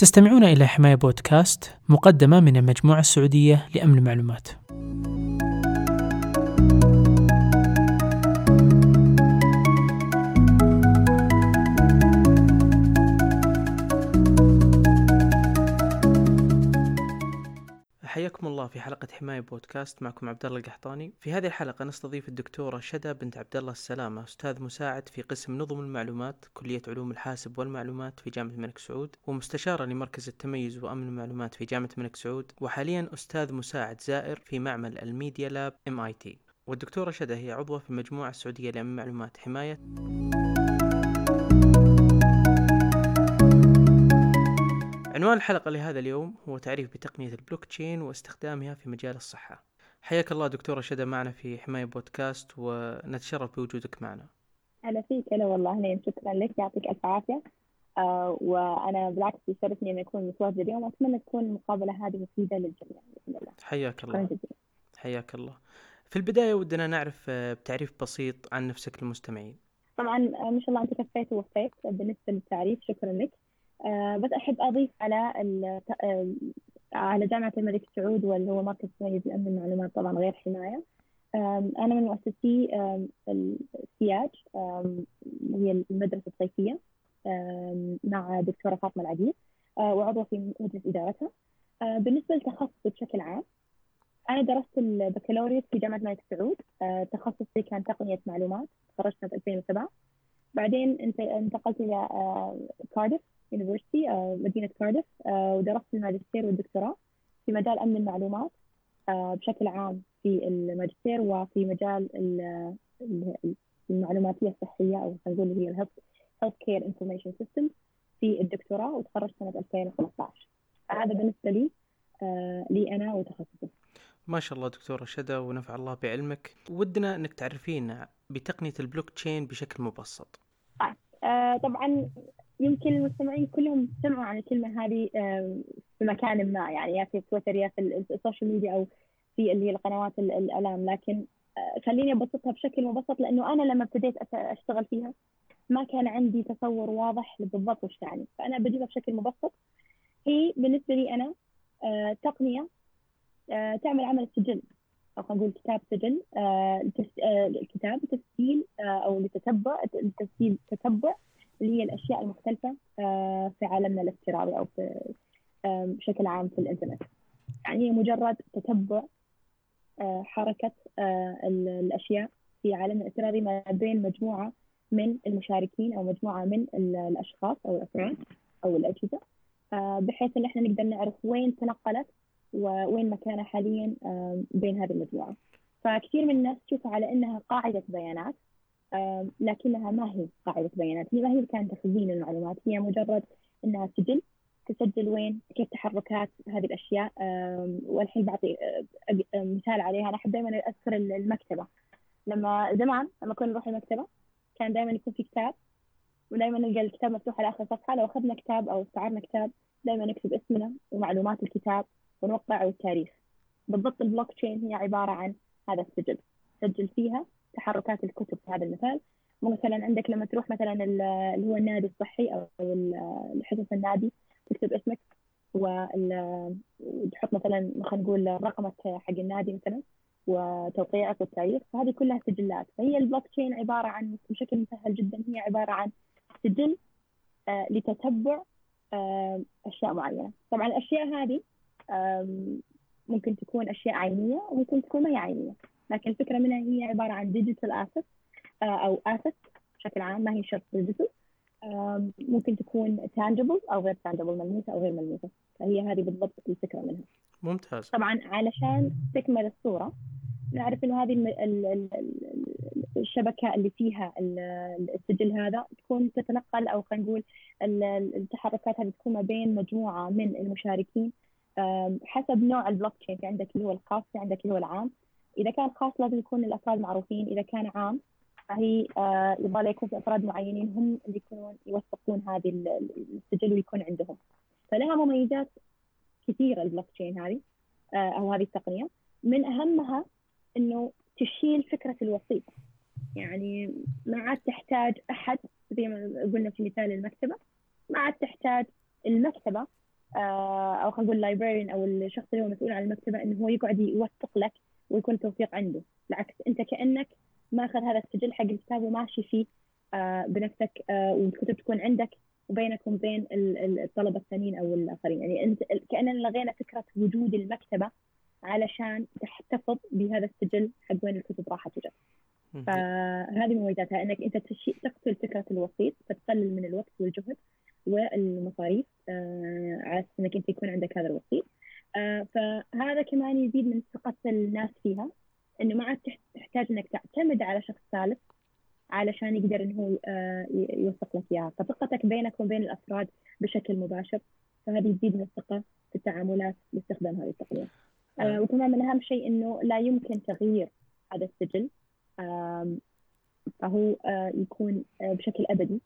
تستمعون إلى حماية بودكاست مقدمة من المجموعة السعودية لأمن المعلومات. حياكم الله في حلقة حماية بودكاست معكم عبد الله القحطاني. في هذه الحلقة نستضيف الدكتورة شدا بنت عبد الله السلامة، أستاذ مساعد في قسم نظم المعلومات، كلية علوم الحاسب والمعلومات في جامعة الملك سعود، ومستشارة لمركز التميز وأمن المعلومات في جامعة الملك سعود، وحاليا أستاذ مساعد زائر في معمل ال Media Lab MIT. والدكتورة شدا هي عضوة في المجموعة السعودية لأمن المعلومات حماية عنوان الحلقة لهذا اليوم هو تعريف بتقنية البلوك تشين واستخدامها في مجال الصحة. حياك الله دكتورة شدا معنا في حماية بودكاست ونتشرف بوجودك معنا. هلا فيك هلا والله أهلين شكرا لك يعطيك ألف عافية. آه وأنا بالعكس يشرفني أن أكون متواجدة اليوم وأتمنى تكون المقابلة هذه مفيدة للجميع بإذن الله. حياك الله. حياك الله. في البداية ودنا نعرف آه، بتعريف بسيط عن نفسك للمستمعين. طبعا آه، ما شاء الله أنت كفيت ووفيت بالنسبة للتعريف شكرا لك. آه، بس أحب أضيف على آه، على جامعة الملك سعود واللي هو مركز تميز لأمن المعلومات طبعا غير حماية. أنا من مؤسسي السياج هي المدرسة الصيفية مع دكتورة فاطمة العديد آه، وعضوة في مجلس إدارتها. بالنسبة لتخصصي بشكل عام أنا درست البكالوريوس في جامعة الملك سعود. تخصصي كان تقنية معلومات تخرجت سنة 2007 بعدين انتقلت إلى Cardiff University آه، مدينة كارديف آه، ودرست الماجستير والدكتوراه في مجال أمن المعلومات آه، بشكل عام في الماجستير وفي مجال المعلوماتية الصحية أو خلينا نقول هي ال health healthcare information system في الدكتوراه وتخرجت سنة 2015 هذا بالنسبة لي لي أنا وتخصصي. ما شاء الله دكتورة شدا ونفع الله بعلمك. ودنا أنك تعرفينا بتقنية البلوك تشين بشكل مبسط. طبعا يمكن المستمعين كلهم سمعوا عن الكلمة هذه في مكان ما يعني يا في تويتر يا في ال social media أو في اللي هي القنوات الإعلام لكن آه، خليني أبسطها بشكل مبسط لأنه أنا لما ابتديت أشتغل فيها ما كان عندي تصور واضح بالضبط وش تعني فأنا بجيبها بشكل مبسط. هي بالنسبة لي أنا آه، تقنية آه، تعمل عمل السجل أو خلينا نقول كتاب سجل الكتاب لتسجيل أو لتتبع لتسجيل تتبع اللي هي الأشياء المختلفة آه، في عالمنا الافتراضي أو في بشكل عام في الإنترنت. يعني هي مجرد تتبع آه، حركة آه، الأشياء في عالمنا الافتراضي ما بين مجموعة من المشاركين أو مجموعة من الأشخاص أو الأفراد أو الأجهزة بحيث إن إحنا نقدر نعرف وين تنقلت وين مكانها حاليا بين هذه المجموعة. فكثير من الناس تشوفها على إنها قاعدة بيانات لكنها ما هي قاعدة بيانات. هي ما هي كان تخزين المعلومات. هي مجرد أنها سجل تسجل وين؟ كيف تحركات هذه الأشياء؟ والحين بعطي مثال عليها. أنا أحب دائما أذكر المكتبة. لما زمان لما كنا نروح المكتبة كان دائما يكون في كتاب ودائما نلقى الكتاب مفتوح على آخر صفحة. لو أخذنا كتاب أو استعرنا كتاب دائما نكتب اسمنا ومعلومات الكتاب. ونوقع والتاريخ بالضبط البلوك تشين هي عبارة عن هذا السجل. سجل فيها تحركات الكتب في هذا المثال. مثلا عندك لما تروح مثلا اللي هو النادي الصحي أو حصص النادي تكتب اسمك وتحط مثلا خلينا نقول رقمك حق النادي مثلا وتوقيعك والتاريخ. فهذه كلها سجلات. فهي البلوك تشين عبارة عن بشكل مسهل جدا هي عبارة عن سجل آه لتتبع آه أشياء معينة. طبعا الأشياء هذه ممكن تكون أشياء عينية وممكن تكون ما هي عينية. لكن الفكرة منها هي عبارة عن digital asset آه، أو asset بشكل عام ما هي شرط digital ممكن تكون tangible أو غير tangible ملموسة أو غير ملموسة. فهي هذه بالضبط الفكرة منها. ممتاز. طبعا علشان تكمل الصورة نعرف إنه هذه الشبكة اللي فيها السجل هذا تكون تتنقل أو خلينا نقول التحركات هذه تكون ما بين مجموعة من المشاركين. حسب نوع البلوك تشين في عندك اللي هو الخاص في عندك اللي هو العام. إذا كان خاص لازم يكون الأفراد معروفين إذا كان عام فهي آه يبغى يكون في أفراد معينين هم اللي يكونون يوثقون هذه السجل ويكون عندهم. فلها مميزات كثيرة البلوك تشين هذه آه أو هذه التقنية. من أهمها إنه تشيل فكرة الوسيط. يعني ما عاد تحتاج أحد زي ما قلنا في مثال المكتبة ما عاد تحتاج المكتبة أو خلينا نقول اللايبراريان أو الشخص اللي هو مسؤول عن المكتبة إنه هو يقعد يوثق لك ويكون توثيق عنده. بالعكس أنت كأنك ماخذ هذا السجل حق الكتاب وماشي فيه آه، بنفسك آه، والكتب تكون عندك وبينك وبين الطلبة الثانيين أو الآخرين. يعني أنت كأننا لغينا فكرة وجود المكتبة علشان تحتفظ بهذا السجل حق وين الكتب راحت وجت فهذه مميزاتها أنك أنت تقتل فكرة الوسيط فتقلل من الوقت والجهد والمصاريف آه، على إنك أنت يكون عندك هذا الوسيط. آه، فهذا كمان يزيد من ثقة الناس فيها إنه ما عاد تحتاج إنك تعتمد على شخص ثالث علشان يقدر انه هو آه، يوثق لك إياها. فثقتك بينك وبين الأفراد بشكل مباشر فهذه تزيد من الثقة في التعاملات باستخدام هذه التقنية. وكمان من أهم شيء إنه لا يمكن تغيير هذا السجل فهو يكون بشكل أبدي.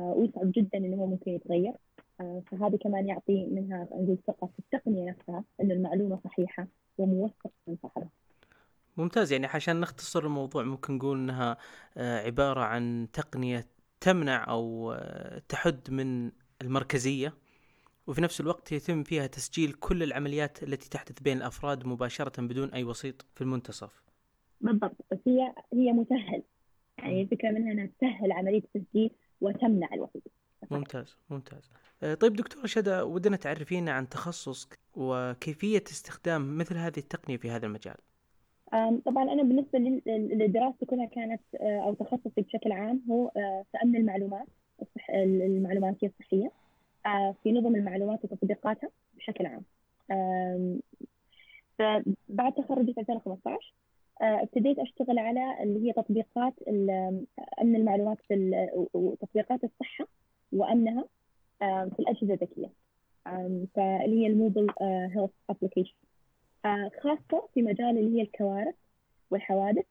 ويصعب جدا إنه هو ممكن يتغير. آه، فهذه كمان يعطي منها نقول ثقة في التقنية نفسها أن المعلومة صحيحة وموثقة من صاحبها ممتاز. يعني عشان نختصر الموضوع ممكن نقول إنها آه، عبارة عن تقنية تمنع أو آه، تحد من المركزية وفي نفس الوقت يتم فيها تسجيل كل العمليات التي تحدث بين الأفراد مباشرة بدون أي وسيط في المنتصف. بالضبط. بس هي هي مسهل يعني الفكرة منها إنها تسهل عملية التسجيل. وتمنع الوسيط. ممتاز ممتاز. آه، طيب دكتورة شدا ودنا تعرفينا عن تخصصك وكيفية استخدام مثل هذه التقنية في هذا المجال. طبعا أنا بالنسبة لدراستي كلها كانت آه، أو تخصصي بشكل عام هو آه، أمن المعلومات المعلوماتية الصحية في نظم المعلومات وتطبيقاتها بشكل عام. فبعد تخرجي في 2015 ابتديت أشتغل على اللي هي تطبيقات امن المعلومات في وتطبيقات الصحة وامنها في الأجهزة الذكية. فاللي هي ال mobile health application. خاصة في مجال اللي هي الكوارث والحوادث.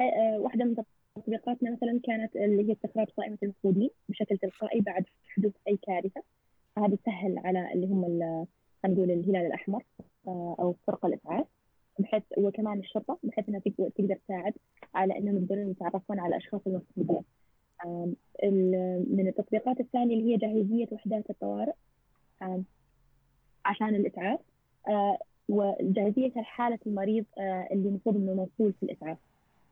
آه، واحدة من تطبيقاتنا مثلا كانت اللي هي استخراج قائمه المفقودين بشكل تلقائي بعد حدوث أي كارثة. هذا سهل على اللي هم خلينا نقول الهلال الأحمر آه، أو فرق الاسعاف بحيث وكمان الشرطة بحيث إنها تقدر تساعد على إنهم يقدرون يتعرفون على أشخاص المفقودين من التطبيقات الثانية اللي هي جاهزية وحدات الطوارئ عشان الإسعاف آه، وجاهزية حالة المريض آه، اللي المفروض إنه موصول في الإسعاف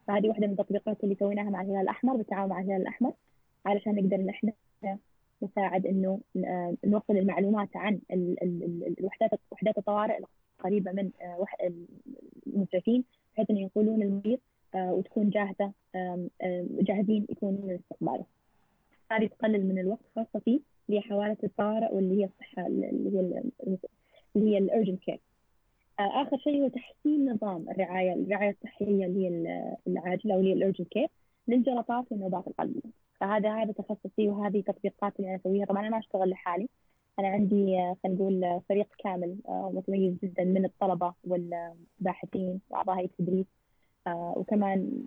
فهذه واحدة من التطبيقات اللي سويناها مع الهلال الأحمر بالتعاون مع الهلال الأحمر علشان نقدر إن إحنا نساعد إنه آه، نوصل المعلومات عن الوحدات وحدات الطوارئ. القريبة من المسعفين بحيث إنه ينقلون المريض وتكون جاهزة جاهزين يكونون لاستقباله. هذه تقلل من الوقت خاصة في اللي هي حوالات الطوارئ واللي هي الصحة اللي هي اللي هي الأرجنت كير آه، آخر شيء هو تحسين نظام الرعاية الرعاية الصحية اللي هي العاجلة واللي هي ال urgent care للجلطات والنوبات القلبية فهذا هذا تخصصي وهذه تطبيقات اللي أنا أسويها. طبعا أنا ما أشتغل لحالي أنا عندي آه، خلينا نقول فريق كامل آه، متميز جدا من الطلبة والباحثين وأعضاء هيئة التدريس وكمان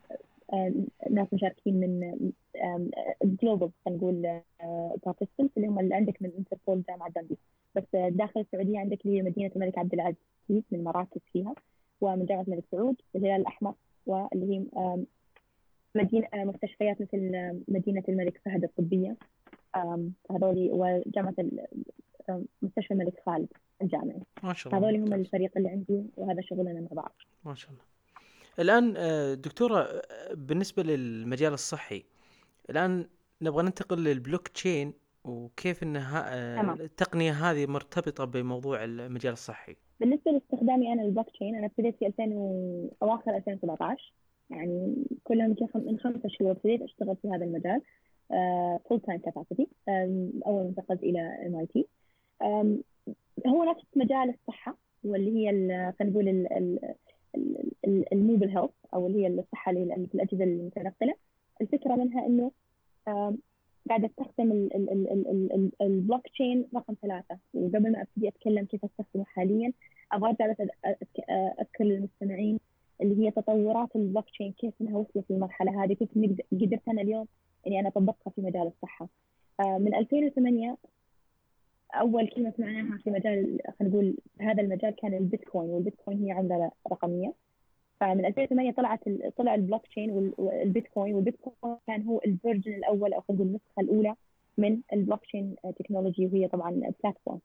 ناس مشاركين من global خلينا نقول participants اللي هم اللي عندك من انتربول جامعة دندي بس داخل السعودية عندك اللي مدينة الملك عبد العزيز من مراكز فيها ومن جامعة الملك سعود الهلال الأحمر واللي هي مدينة مستشفيات مثل مدينة الملك فهد الطبية. هذول وجامعة مستشفى الملك خالد الجامعي. ما شاء الله. هذول هم الفريق اللي عندي وهذا شغلنا مع بعض. ما شاء الله. الآن آه، دكتورة آه، بالنسبة للمجال الصحي الآن نبغى ننتقل للبلوك تشين وكيف إن آه، التقنية هذه مرتبطة بموضوع المجال الصحي؟ بالنسبة لاستخدامي أنا البلوك تشين أنا ابتديت في 2000 و... أواخر 2017 يعني كلها من خمسة شهور ابتديت أشتغل في هذا المجال. full-time capacity أول ما انتقلت إلى MIT هو نفس مجال الصحة واللي هي خلينا نقول ال mobile health أو اللي هي الصحة اللي في الاجهزه المتنقلة. الفكرة منها إنه قاعدة أستخدم البلوك تشين رقم ثلاثة. وقبل ما أبتدي أتكلم كيف أستخدمه حاليا أبغى أرجع بس أذكر للمستمعين اللي هي تطورات البلوك تشين كيف إنها وصلت للمرحلة هذه. كيف قدرت أنا اليوم إني أنا اطبقها في مجال الصحة. من 2008 أول كلمة سمعناها في مجال خلينا نقول هذا المجال كان البيتكوين والبيتكوين هي عملة رقمية. فمن 2008 طلعت طلع البلوك تشين والبيتكوين والبيتكوين كان هو ال version الأول أو خلينا نقول النسخة الأولى من البلوك تشين technology وهي طبعا platform.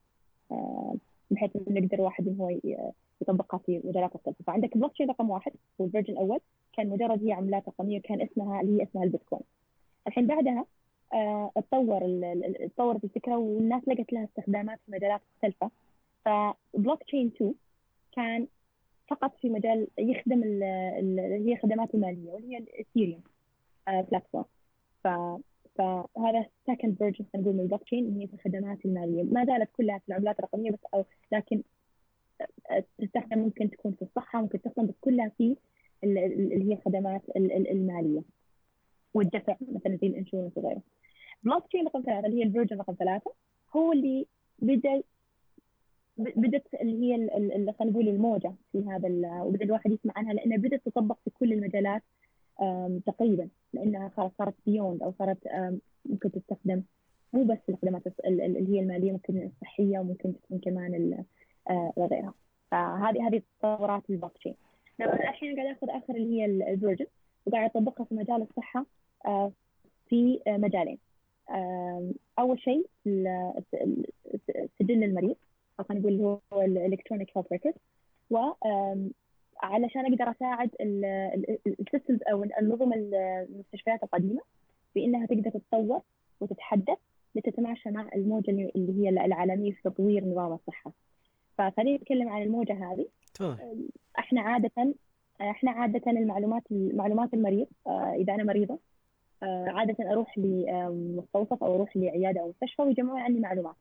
بحيث إنه يقدر واحد إنه هو يطبقها في مجالات مختلفة. فعندك بلوك تشين رقم واحد هو ال version الأول كان مجرد هي عملات رقمية وكان اسمها اللي هي اسمها البيتكوين. الحين بعدها اتطور اتطورت الفكرة والناس لقت لها استخدامات في مجالات مختلفة. فبلوك تشين 2 كان فقط في مجال يخدم اللي هي الخدمات المالية واللي هي الاثيريوم platform ف فهذا second version خلينا نقول من البلوك تشين هي في الخدمات المالية. ما زالت كلها في العملات الرقمية بس أو لكن تستخدم ممكن تكون في الصحة ممكن تستخدم بس كلها في اللي هي الخدمات المالية. والدفع مثلا زي ال insurance وغيره. بلوك تشين رقم ثلاثة اللي هي ال version رقم ثلاثة هو اللي بدا بدت اللي هي خلينا نقول الموجة في هذا وبدأ الواحد يسمع عنها لأنها بدأت تطبق في كل المجالات تقريبا. لأنها خلاص صارت beyond أو صارت ممكن تستخدم مو بس الخدمات اللي هي المالية ممكن الصحية وممكن تكون كمان وغيرها. فهذه هذه تطورات البلوك تشين الحين قاعد آخذ آخر اللي هي ال version وقاعد أطبقها في مجال الصحة. في مجالين أول شيء سجل المريض أو خلينا نقول هو ال electronic health record و علشان أقدر أساعد ال systems أو النظم المستشفيات القديمة بإنها تقدر تتطور وتتحدث لتتماشى مع الموجة اللي هي العالمية في تطوير نظام الصحة. فخلينا نتكلم عن الموجة هذه. إحنا عادة إحنا عادة المعلومات معلومات المريض إذا أنا مريضة عادة أروح لمستوصف أو أروح لعيادة أو مستشفى ويجمعون عني معلومات.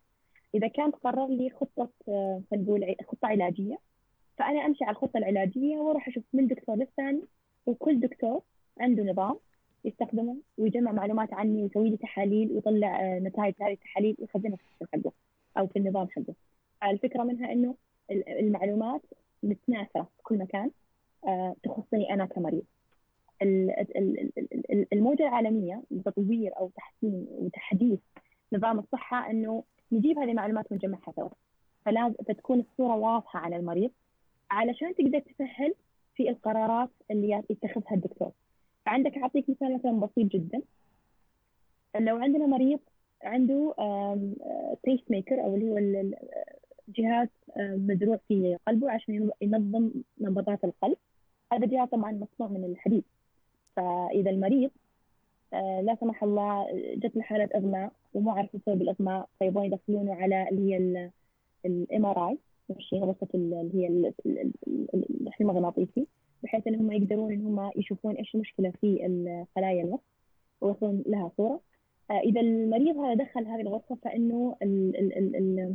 إذا كان قرر لي خطة خلينا نقول خطة علاجية فأنا أمشي على الخطة العلاجية وأروح أشوف من دكتور للثاني وكل دكتور عنده نظام يستخدمه ويجمع معلومات عني ويسوي لي تحاليل ويطلع نتائج هذه التحاليل ويخزنها في السيستم حقه أو في النظام حقه الفكرة منها إنه المعلومات متناثره في كل مكان تخصني أنا كمريض الموجة العالمية لتطوير أو تحسين وتحديث نظام الصحة إنه نجيب هذه المعلومات ونجمعها سوا. فلازم فتكون الصورة واضحة عن المريض علشان تقدر تسهل في القرارات اللي يتخذها الدكتور. فعندك أعطيك مثال مثلا بسيط جدا. لو عندنا مريض عنده بيس ميكر أو اللي هو جهاز مزروع في قلبه عشان ينظم نبضات القلب. هذا جهاز طبعا مصنوع من الحديد. فإذا المريض لا سمح الله جت له حالة اغماء ومو عارف يسوي الاغماء فيبغون يدخلونه على اللي هي ال MRI مش غرفة اللي هي المغناطيسي بحيث إن هم يقدرون إن هم يشوفون إيش المشكلة في خلايا المخ ويصلون لها صورة. إذا المريض هذا دخل هذه الغرفة فإنه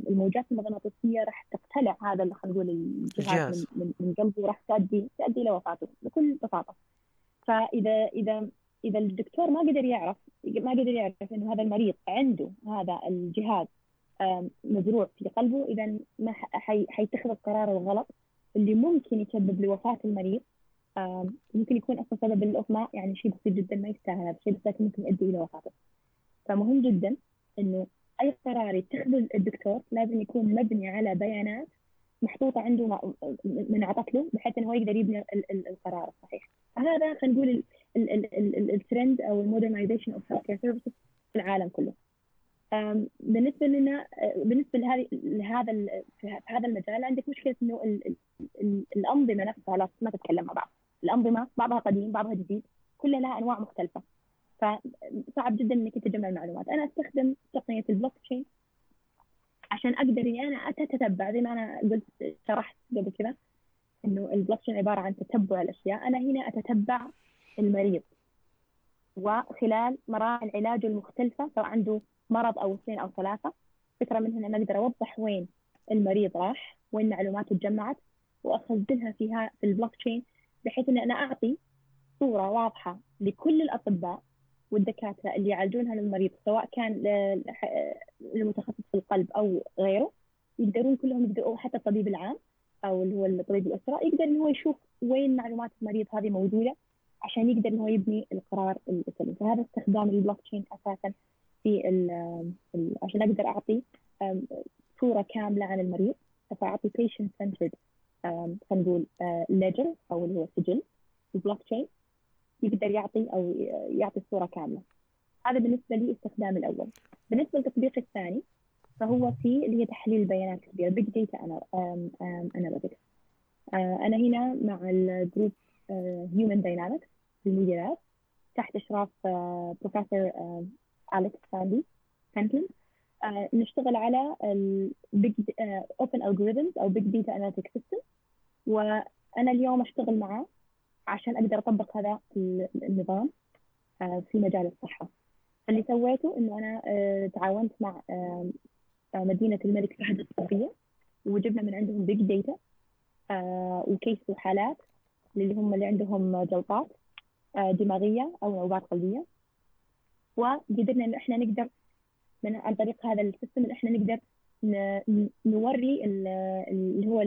الموجات المغناطيسية راح تقتلع هذا اللي خلينا نقول الجهاز من, من قلبه وراح تؤدي تؤدي إلى وفاته بكل بساطة. فإذا إذا إذا الدكتور ما قدر يعرف ما قدر يعرف إنه هذا المريض عنده هذا الجهاز مزروع في قلبه إذا ما حيتخذ القرار الغلط اللي ممكن يسبب لوفاة المريض ممكن يكون أصلا سبب الاغماء يعني شيء بسيط جدا ما يستاهل هذا الشيء بس لكن ممكن يؤدي إلى وفاته. فمهم جدا إنه أي قرار يتخذه الدكتور لازم يكون مبني على بيانات محطوطة عنده منعطت له بحيث إنه هو يقدر يبني القرار الصحيح هذا خلينا نقول الترند أو ال modernization of healthcare services في العالم كله. بالنسبة لنا بالنسبة لهذه لهذا في هذا المجال عندك مشكلة إنه ال ال الأنظمة نفسها ما تتكلم مع بعض. الأنظمة بعضها قديم بعضها جديد كلها لها أنواع مختلفة. فصعب جدا إنك تجمع المعلومات. أنا أستخدم تقنية البلوك تشين عشان أقدر إني أنا أتتبع زي ما أنا قلت شرحت قبل كذا إنه البلوك تشين عبارة عن تتبع الأشياء. أنا هنا أتتبع المريض. وخلال مراحل علاجه المختلفة سواء عنده مرض أو اثنين أو ثلاثة فكرة من هنا أنا أقدر أوضح وين المريض راح وين معلوماته تجمعت وأخزنها فيها في البلوك تشين بحيث إن أنا أعطي صورة واضحة لكل الأطباء والدكاترة اللي يعالجون هذا المريض سواء كان المتخصص في القلب أو غيره يقدرون كلهم يقدروا حتى الطبيب العام أو اللي هو الطبيب الأسرة يقدر إنه هو يشوف وين معلومات المريض هذه موجودة عشان يقدر إنه هو يبني القرار السليم فهذا استخدام البلوك تشين أساسا في عشان أقدر أعطي صورة كاملة عن المريض فأعطي patient centered خلينا نقول ledger أو اللي هو سجل البلوك تشين. يقدر يعطي أو يعطي الصورة كاملة. هذا بالنسبة لي استخدام الأول. بالنسبة للتطبيق الثاني فهو في اللي هي تحليل البيانات الكبيرة big data analytics أنا هنا مع ال group Human Dynamics Lab تحت إشراف بروفيسور أليكس ساندي بنتلاند نشتغل على ال big open algorithms أو big data analytic system وأنا اليوم أشتغل معاه عشان أقدر أطبق هذا النظام آه، في مجال الصحة. اللي سويته إنه أنا آه، تعاونت مع آه، مدينة الملك فهد الطبيه وجبنا من عندهم big data و case وحالات اللي هم اللي عندهم جلطات دماغية أو نوبات قلبية. وقدرنا إنه إحنا نقدر من عن طريق هذا ال system ان إحنا نقدر نوري اللي هو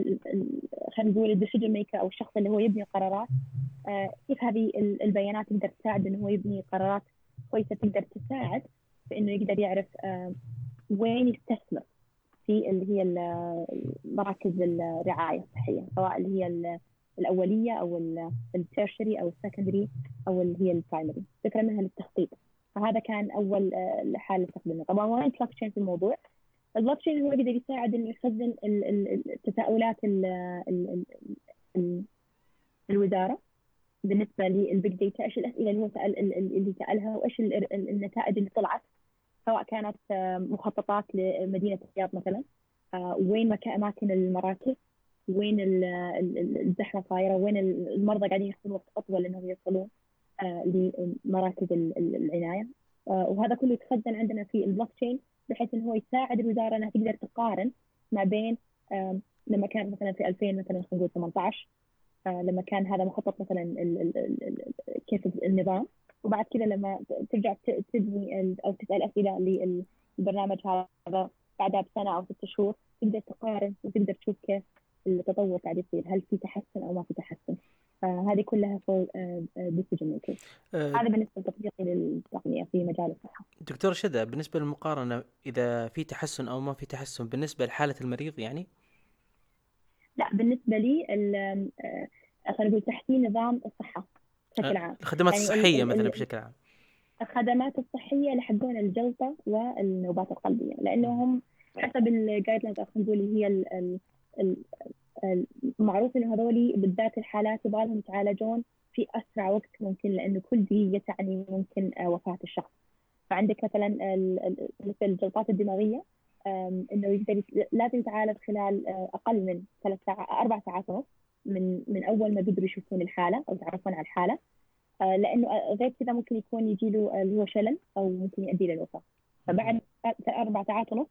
خلينا نقول ال decision maker أو الشخص اللي هو يبني قرارات. آه، كيف هذه البيانات تقدر تساعد إنه هو يبني قرارات كويسة تقدر تساعد في إنه يقدر يعرف آه، وين يستثمر في اللي هي مراكز الرعاية الصحيه سواء اللي هي الأولية أو ال tertiary أو ال secondary أو اللي هي ال primary فكرة منها للتخطيط. فهذا كان أول آه، حال استخدمه طبعا why the blockchain في الموضوع. البلوك تشين هو يقدر يساعد انه يخزن التساؤلات الوزاره بالنسبة لل big data إيش الاسئله اللي هو سال اللي سالها وايش النتائج اللي طلعت سواء كانت آه، مخططات لمدينه الرياض مثلا آه، وين اماكن المراكز وين الزحمه صايره وين المرضى قاعدين ياخذون وقت اطول انهم يوصلون لمراكز العنايه وهذا كله يتخزن عندنا في البلوك تشين بحيث إنه هو يساعد الوزاره إنها تقدر تقارن ما بين لما كان مثلا في 2000 مثلا خلينا نقول 18 آه، لما كان هذا مخطط مثلا كيف النظام وبعد كذا لما ترجع تبني أو تسأل أسئلة للبرنامج هذا بعدها بسنة أو ست شهور تقدر تقارن وتقدر تشوف كيف التطور قاعد يصير هل في تحسن أو ما في تحسن. فهذه كلها for decision making هذا بالنسبة لتطبيقي للتقنية في مجال الصحة. دكتورة شدا بالنسبة للمقارنة إذا في تحسن أو ما في تحسن بالنسبة لحالة المريض يعني؟ لا بالنسبة لي آه، خلينا نقول تحسين نظام الصحة بشكل عام. الخدمات يعني الصحية مثلا بشكل عام. الخدمات الصحية للحقون الجلطة والنوبات القلبية لأنهم حسب ال guidelines خلينا نقول هي ال ال معروف إنه هذول بالذات الحالات يبغى لهم يتعالجون في أسرع وقت ممكن لأنه كل دقيقه تعني ممكن آه، وفاة الشخص. فعندك مثلا مثل الجلطات الدماغية إنه يقدر لازم يتعالج خلال آه، أقل من ثلاث ساعات أربع ساعات ونص من من أول ما بيقدروا يشوفون الحالة أو يتعرفون على الحالة. آه، لأنه غير كذا ممكن يكون يجي له اللي هو شلل أو ممكن يؤدي للوفاه فبعد أربع ساعات ونص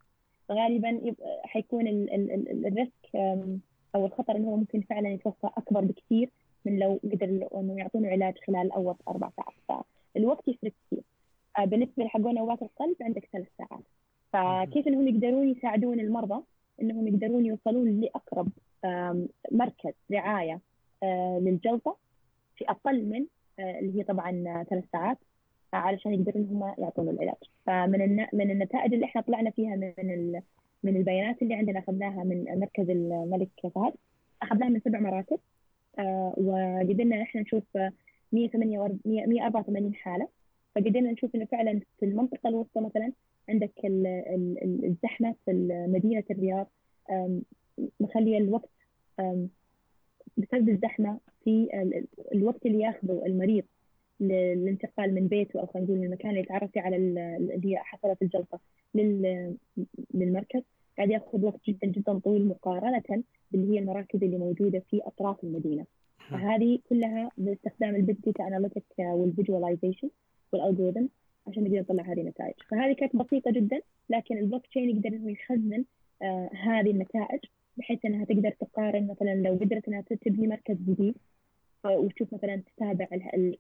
غالبا حيكون الريسك أو الخطر انه هو ممكن فعلا يتوفى أكبر بكثير من لو قدر إنه يعطونه علاج خلال أول أربع ساعات. فالوقت يفرق كثير. آه، بالنسبة لحقون نوبات القلب عندك ثلاث ساعات. فكيف إنهم يقدرون يساعدون المرضى؟ إنهم يقدرون يوصلون لأقرب مركز رعاية آه، للجلطة في أقل من آه، اللي هي طبعا ثلاث ساعات علشان يقدرون هم يعطون العلاج. فمن من النتائج اللي إحنا طلعنا فيها من من البيانات اللي عندنا أخذناها من مركز الملك فهد. أخذناها من سبع مراكز آه، وقدرنا إحنا نشوف 184 حالة. فقدرنا نشوف إنه فعلا في المنطقة الوسطى مثلا عندك الزحمة في مدينة الرياض. مخلية الوقت بسبب الزحمة في الوقت اللي ياخذه المريض. للانتقال من بيته أو خلينا نقول من المكان اللي يتعرف فيه على اللي حصلت الجلطة للمركز قاعد يأخذ وقت جدا جدا طويل مقارنة باللي هي المراكز اللي موجودة في أطراف المدينة. فهذه كلها باستخدام ال big data analytic وال visualization وال algorithm عشان نقدر نطلع هذه النتائج. فهذه كانت بسيطة جدا لكن البلوك تشين يقدر إنه يخزن آه هذه النتائج بحيث إنها تقدر تقارن مثلا لو قدرت إنها تبني مركز جديد وتشوف مثلا تتابع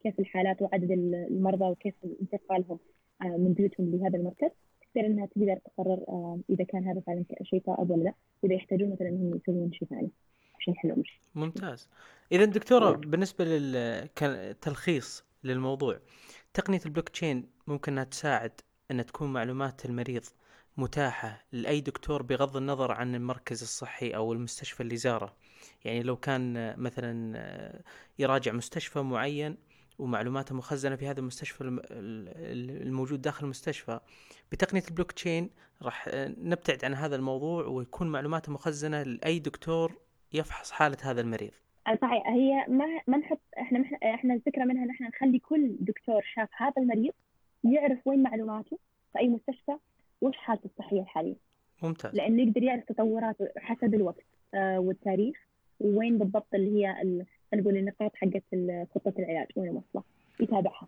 كيف الحالات وعدد المرضى وكيف انتقالهم آه، من بيوتهم لهذا المركز تقدر إنها تقدر تقرر آه، إذا كان هذا فعلا شيء صائب ولا لا وإذا يحتاجون مثلا إنهم يسوون شيء ثاني عشان يحلوا المشكلة. ممتاز. اذا دكتورة بالنسبة للتلخيص للموضوع تقنية البلوك تشين ممكن إنها تساعد إن تكون معلومات المريض متاحة لأي دكتور بغض النظر عن المركز الصحي أو المستشفى اللي زاره يعني لو كان مثلا يراجع مستشفى معين ومعلوماته مخزنة في هذا المستشفى الموجود داخل المستشفى بتقنية البلوك تشين راح نبتعد عن هذا الموضوع ويكون معلوماته مخزنة لأي دكتور يفحص حالة هذا المريض. صحيح. هي ما ما نحط إحنا إحنا الفكرة منها إن إحنا نخلي كل دكتور شاف هذا المريض يعرف وين معلوماته في أي مستشفى وش حالته الصحيه الحاليه ممتاز. لأنه يقدر يعرف تطوراته حسب الوقت آه والتاريخ وين بالضبط اللي هي خلينا نقول النقاط حقت خطة العلاج وين واصله يتابعها.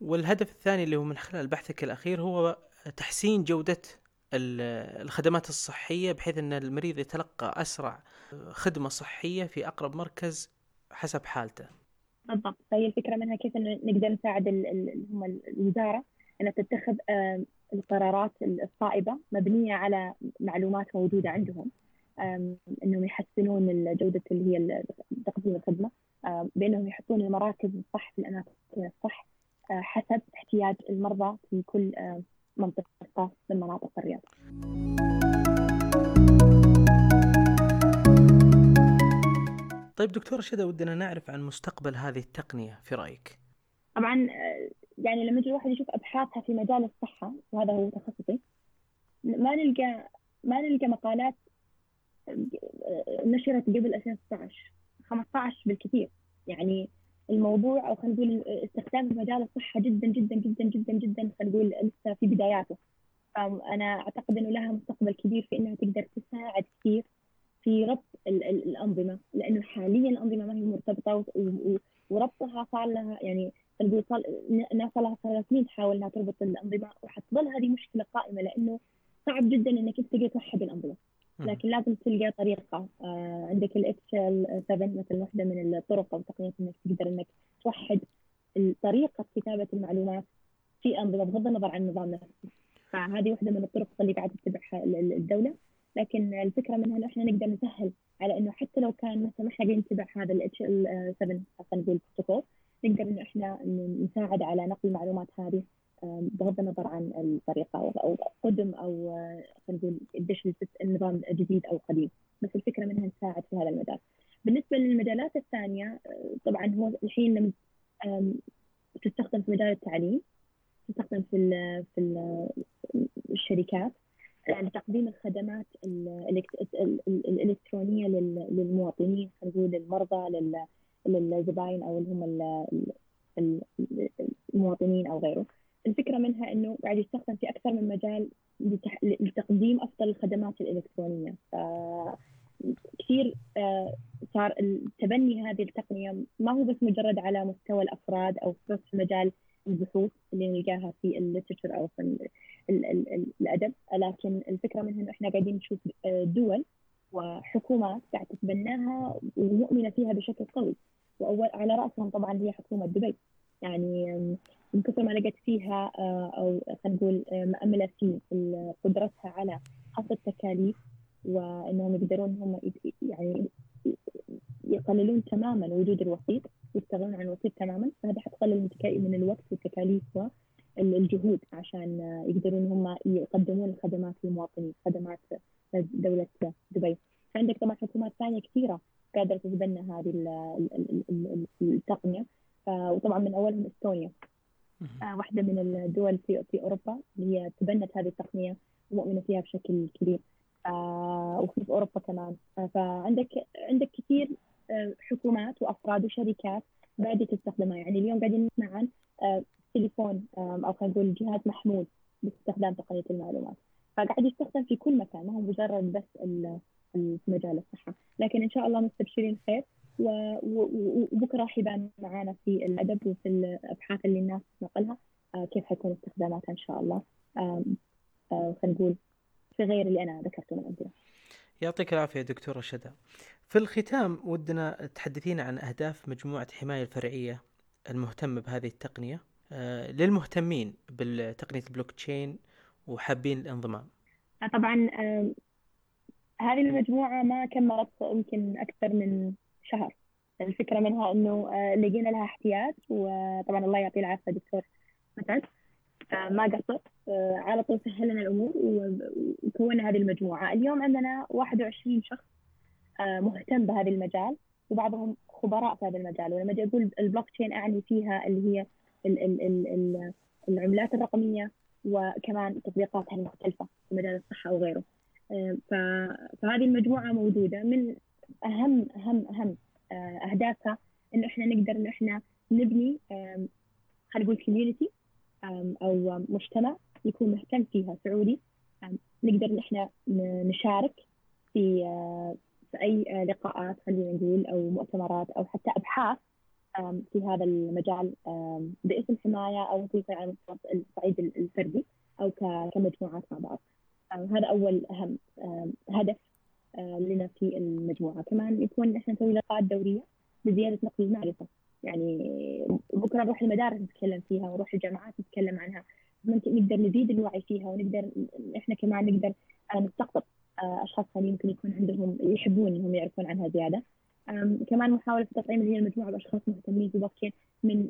والهدف الثاني اللي هو من خلال بحثك الأخير هو تحسين جودة الخدمات الصحية بحيث أن المريض يتلقى أسرع خدمة صحية في أقرب مركز حسب حالته. بالضبط. فهي الفكرة منها كيف إنه نقدر نساعد هم الوزارة إنها تتخذ القرارات الصائبة مبنية على معلومات موجودة عندهم إنهم يحسنون جوده اللي هي تقديم الخدمة بأنهم يحطون المراكز الصح في الأماكن الصح حسب احتياج المرضى في كل منطقة من مناطق الرياض. طيب دكتورة شدة ودنا نعرف عن مستقبل هذه التقنية في رأيك طبعا يعني لما يجي الواحد يشوف أبحاثها في مجال الصحة وهذا هو تخصصي ما نلقى ما نلقى مقالات نشرت قبل 2016 15 بالكثير. يعني الموضوع أو خلينا نقول استخدام مجال الصحة جدا جدا جدا جدا جدا خلينا نقول لسه في بداياته. فانا أعتقد إنه لها مستقبل كبير في إنها تقدر تساعد كثير في ربط ال ال الأنظمة لأنه حاليا الأنظمة ما هي مرتبطة وربطها صار لها يعني نقول صار الناس صار لها ثلاث سنين تحاول إنها تربط الأنظمة وحتظل هذه مشكلة قائمة لأنه صعب جدا إنك أنت تقدر توحد الأنظمة. لكن لازم تلقى طريقة آه عندك الاتش 7 مثلا واحدة من الطرق أو تقنيه إنك تقدر إنك توحد طريقة كتابة المعلومات في أنظمة بغض النظر عن النظام نفسه فهذه واحدة من الطرق اللي قاعدة تتبعها الدولة. لكن الفكرة منها انه إحنا نقدر نسهل على إنه حتى لو كان مثلا ما إحنا قاعدين نتبع هذا الاتش 7 خلينا نقول بروتوكول نقدر انه إحنا نساعد على نقل المعلومات هذه بغض النظر عن الطريقة أو قدم أو خلينا نقول قديش النظام جديد أو قديم. بس الفكرة منها نساعد في هذا المجال. بالنسبة للمجالات الثانية طبعا هو الحين تستخدم في مجال التعليم تستخدم في في الشركات لتقديم الخدمات الإلكترونية للمواطنين خلينا نقول للمرضى للزباين أو اللي هم المواطنين أو غيره. الفكرة منها إنه قاعد يستخدم في أكثر من مجال لتقديم أفضل الخدمات الإلكترونية. كثير صار تبني هذه التقنية ما هو بس مجرد على مستوى الأفراد أو بس في مجال البحوث اللي نلقاها في الليترشر أو في الأدب. لكن الفكرة منها إنه إحنا قاعدين نشوف دول وحكومات قاعدة تتبناها ومؤمنة فيها بشكل قوي. واول على رأسهم طبعا هي حكومة دبي. يعني من كثر ما لقيت فيها أو خلينا نقول مأملة في قدرتها على خفض التكاليف وإنهم يقدرون هم يعني يقللون تماما وجود الوسيط يستغنون عن الوسيط تماما فهذا حتقلل من الوقت والتكاليف والجهود عشان يقدرون هم يقدمون الخدمات للمواطنين خدمات دولة دبي. فعندك طبعا حكومات ثانية كثيرة قادرة تتبنى هذه التقنية. وطبعا من أولهم إستونيا. واحدة من الدول في في أوروبا اللي هي تبنت هذه التقنية ومؤمنة فيها بشكل كبير. وفي أوروبا كمان. فعندك عندك كثير حكومات وأفراد وشركات بعد تستخدمها. يعني اليوم قاعدين نسمع عن تليفون أو خلينا نقول جهاز محمول باستخدام تقنية المعلومات. فقاعد يستخدم في كل مكان ما هو مجرد بس في مجال الصحة. لكن إن شاء الله مستبشرين خير وبكرة راح يبان معانا في الأدب وفي الأبحاث اللي الناس تنقلها كيف حيكون استخداماتها إن شاء الله. خلينا نقول في غير اللي أنا ذكرته من امثله يعطيك العافية دكتوره شدا في الختام ودنا تحدثينا عن أهداف مجموعة حماية الفرعية المهتمة بهذه التقنية. آه للمهتمين بالتقنية البلوك تشين وحابين الانضمام. طبعا آه هذه المجموعة ما كملت يمكن أكثر من شهر. الفكرة منها أنه آه لقينا لها احتياج وطبعا الله يعطيه العافية دكتور مسعد ما قصر على طول سهل لنا الأمور وكونا هذه المجموعة. اليوم عندنا 21 شخص مهتم بهذا المجال وبعضهم خبراء في هذا المجال. ولما أجي أقول البلوك تشين أعني فيها اللي هي ال ال ال ال العملات الرقمية وكمان تطبيقاتها المختلفة في مجال الصحة وغيره. فهذه المجموعة موجودة. من اهم اهم أهم أهدافها إنه إحنا نقدر إنه إحنا نبني خلينا نقول كوميونتي أو مجتمع يكون مهتم فيها سعودي. نقدر إن إحنا نشارك في في أي لقاءات خلينا نقول أو مؤتمرات أو حتى أبحاث في هذا المجال باسم حماية أو في على الصعيد الفردي أو كمجموعات مع بعض. هذا أول أهم هدف لنا في المجموعة. كمان يكون إحنا نسوي لقاءات دورية لزيادة نقل المعرفة. يعني بكرة نروح المدارس نتكلم فيها ونروح الجامعات نتكلم عنها. نقدر نزيد الوعي فيها ونقدر إحنا كمان نقدر نستقطب أشخاص ثانيين يمكن يكون عندهم يحبون إنهم يعرفون عنها زيادة. كمان محاولة تطعيم هي المجموعة بأشخاص مهتمين ببلوكتشين من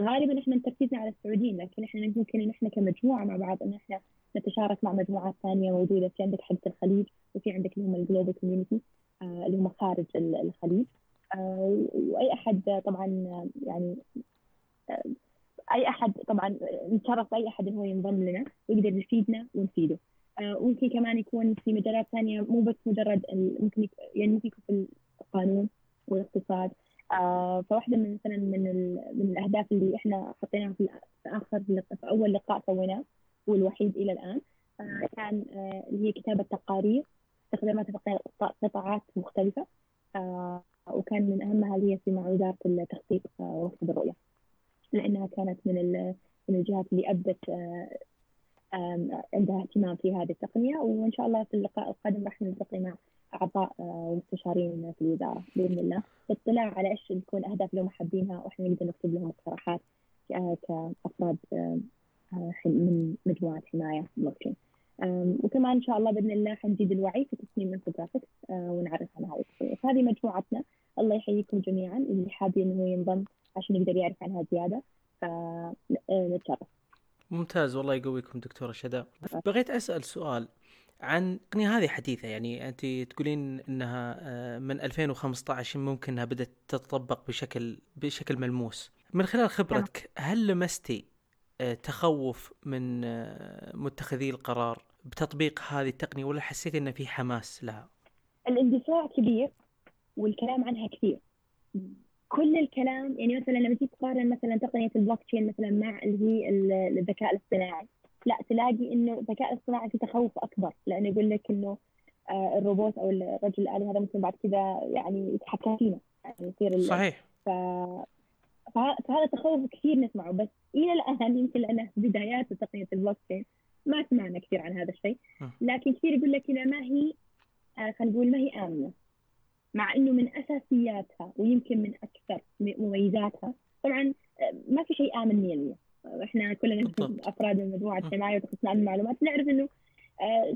غالبا إحنا تركيزنا على السعوديين لكن إحنا ممكن إن إحنا كمجموعة مع بعض إن إحنا نتشارك مع مجموعات ثانية موجودة. في عندك حدة الخليج وفي عندك اللي هم ال global community اللي هم خارج الخليج. وأي أحد طبعا يعني أي أحد طبعا نتشرف بأي أحد انه ينضم لنا ويقدر يفيدنا ونفيده. ممكن كمان يكون في مجالات ثانية مو بس مجرد ممكن يعني ممكن يكون في القانون والاقتصاد. فواحدة من مثلا من من الأهداف اللي إحنا حطيناها في آخر في أول لقاء سويناه والوحيد إلى الآن. كان اللي هي كتابة تقارير استخدامات في قطاعات مختلفة. وكان من أهمها اللي هي في مع وزارة التخطيط ورصد الرؤية. لأنها كانت من من الجهات اللي ابدت عندها اهتمام في هذه التقنية. وإن شاء الله في اللقاء القادم راح نلتقي مع أعضاء ومستشارين في الوزارة بإذن الله. اطلاع على إيش تكون أهداف لهم حابينها وإحنا نقدر نكتب لهم اقتراحات كأفراد من مجموعة حماية بلوكتشين وكمان إن شاء الله بإذن الله حنزيد الوعي في تصميم infographics ونعرف عن هذه التقنيه فهذه مجموعتنا. الله يحييكم جميعا. اللي حاب إنه ينضم عشان يقدر يعرف عنها زيادة فنتشرف ممتاز. والله يقويكم دكتورة شدا بغيت أسأل سؤال عن التقنيه هذه حديثة. يعني أنت تقولين إنها من 2015 ممكن إنها بدأت تتطبق بشكل بشكل ملموس. من خلال خبرتك هل لمستي تخوف من متخذي القرار بتطبيق هذه التقنية ولا حسيت إنه في حماس لها؟ الاندفاع كبير والكلام عنها كثير. كل الكلام يعني مثلا لما تيجي تقارن مثلا تقنية البلوك تشين مثلا مع اللي هي الذكاء الاصطناعي لا تلاقي إنه الذكاء الاصطناعي في تخوف أكبر. لأنه يقول لك إنه الروبوت أو الرجل الالي هذا ممكن بعد كذا يعني يتحكم فينا. يعني يصير صحيح. ف... فهذا تخوف كثير نسمعه بس إلى الآن يمكن لأنه في بدايات تقنية البلوك تشين ما سمعنا كثير عن هذا الشيء. لكن كثير يقول لك انها ما هي خلينا نقول ما هي آمنة مع إنه من أساسياتها ويمكن من أكثر مميزاتها. طبعا ما في شيء آمن 100% إحنا كلنا أفراد من مجموعه وتخصصنا أمن المعلومات. نعرف إنه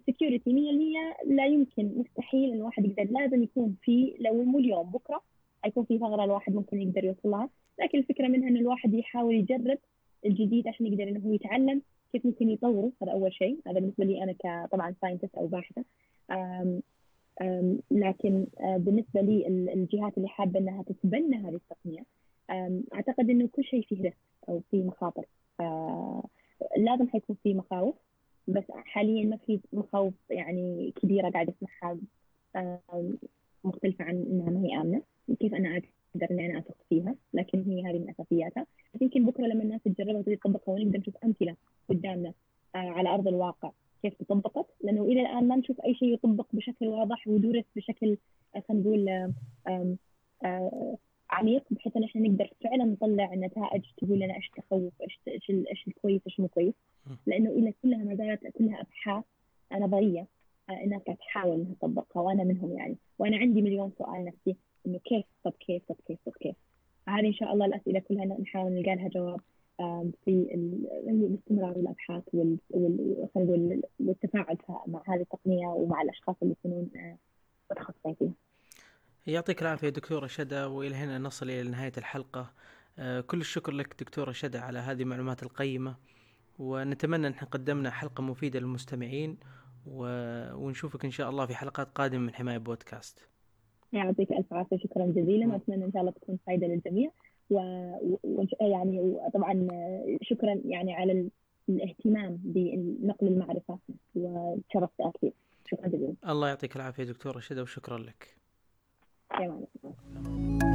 security 100% لا يمكن مستحيل الواحد يقدر لازم يكون في لو مو اليوم بكرة حيكون في ثغرة الواحد ممكن يقدر يوصل لها لكن الفكرة منها انه الواحد يحاول يجرب الجديد عشان يقدر إنه هو يتعلم كيف ممكن يطوره. هذا أول شيء. هذا بالنسبة لي أنا كطبعا scientist أو باحثة. لكن بالنسبة لي الجهات اللي حابة إنها تتبنى هذه التقنية أعتقد إنه كل شيء فيه risk أو فيه مخاطر. لازم حيكون فيه مخاوف. بس حاليا ما في مخاوف يعني كبيرة قاعدة اسمعها مختلفة عن إنها ما هي آمنة. كيف أنا أقدر إني أنا أثق فيها لكن هي هذه من أساسياتها. يمكن بكرة لما الناس تجربها وتبي تطبقها ونقدر نشوف أمثلة قدامنا على أرض الواقع كيف تطبقت. لأنه إلى الآن ما نشوف أي شيء يطبق بشكل واضح ودرس بشكل خلينا نقول آم عميق بحيث إن إحنا نقدر فعلا نطلع نتائج تقول لنا إيش تخوف إيش إيش إيش الكويس إيش مو كويس. لأنه إلى كلها ما زالت كلها أبحاث نظرية الناس قاعدة تحاول إنها تطبقها وأنا منهم يعني. وأنا عندي مليون سؤال نفسي. إنه كيف طب كيف طب كيف طب كيف هذه إن شاء الله الأسئلة كلها نحاول نلقى لها جواب في الاستمرار والأبحاث وال نقول والتفاعل مع هذه التقنية ومع الأشخاص اللي يكونون متخصصين فيها. يعطيك العافية دكتورة شدا وإلى هنا نصل إلى نهاية الحلقة كل الشكر لك دكتورة شدا على هذه المعلومات القيمة ونتمنى إن قدمنا حلقة مفيدة للمستمعين ونشوفك إن شاء الله في حلقات قادمة من حماية بودكاست. يعطيك ألف عافية شكرا جزيلا وأتمنى إن شاء الله تكون فائده للجميع. و... و... يعني وطبعا شكرا يعني على الاهتمام بنقل المعرفة وتشرفت أكيد شكرا جزيلا. الله يعطيك العافية دكتوره شده وشكرا لك. يا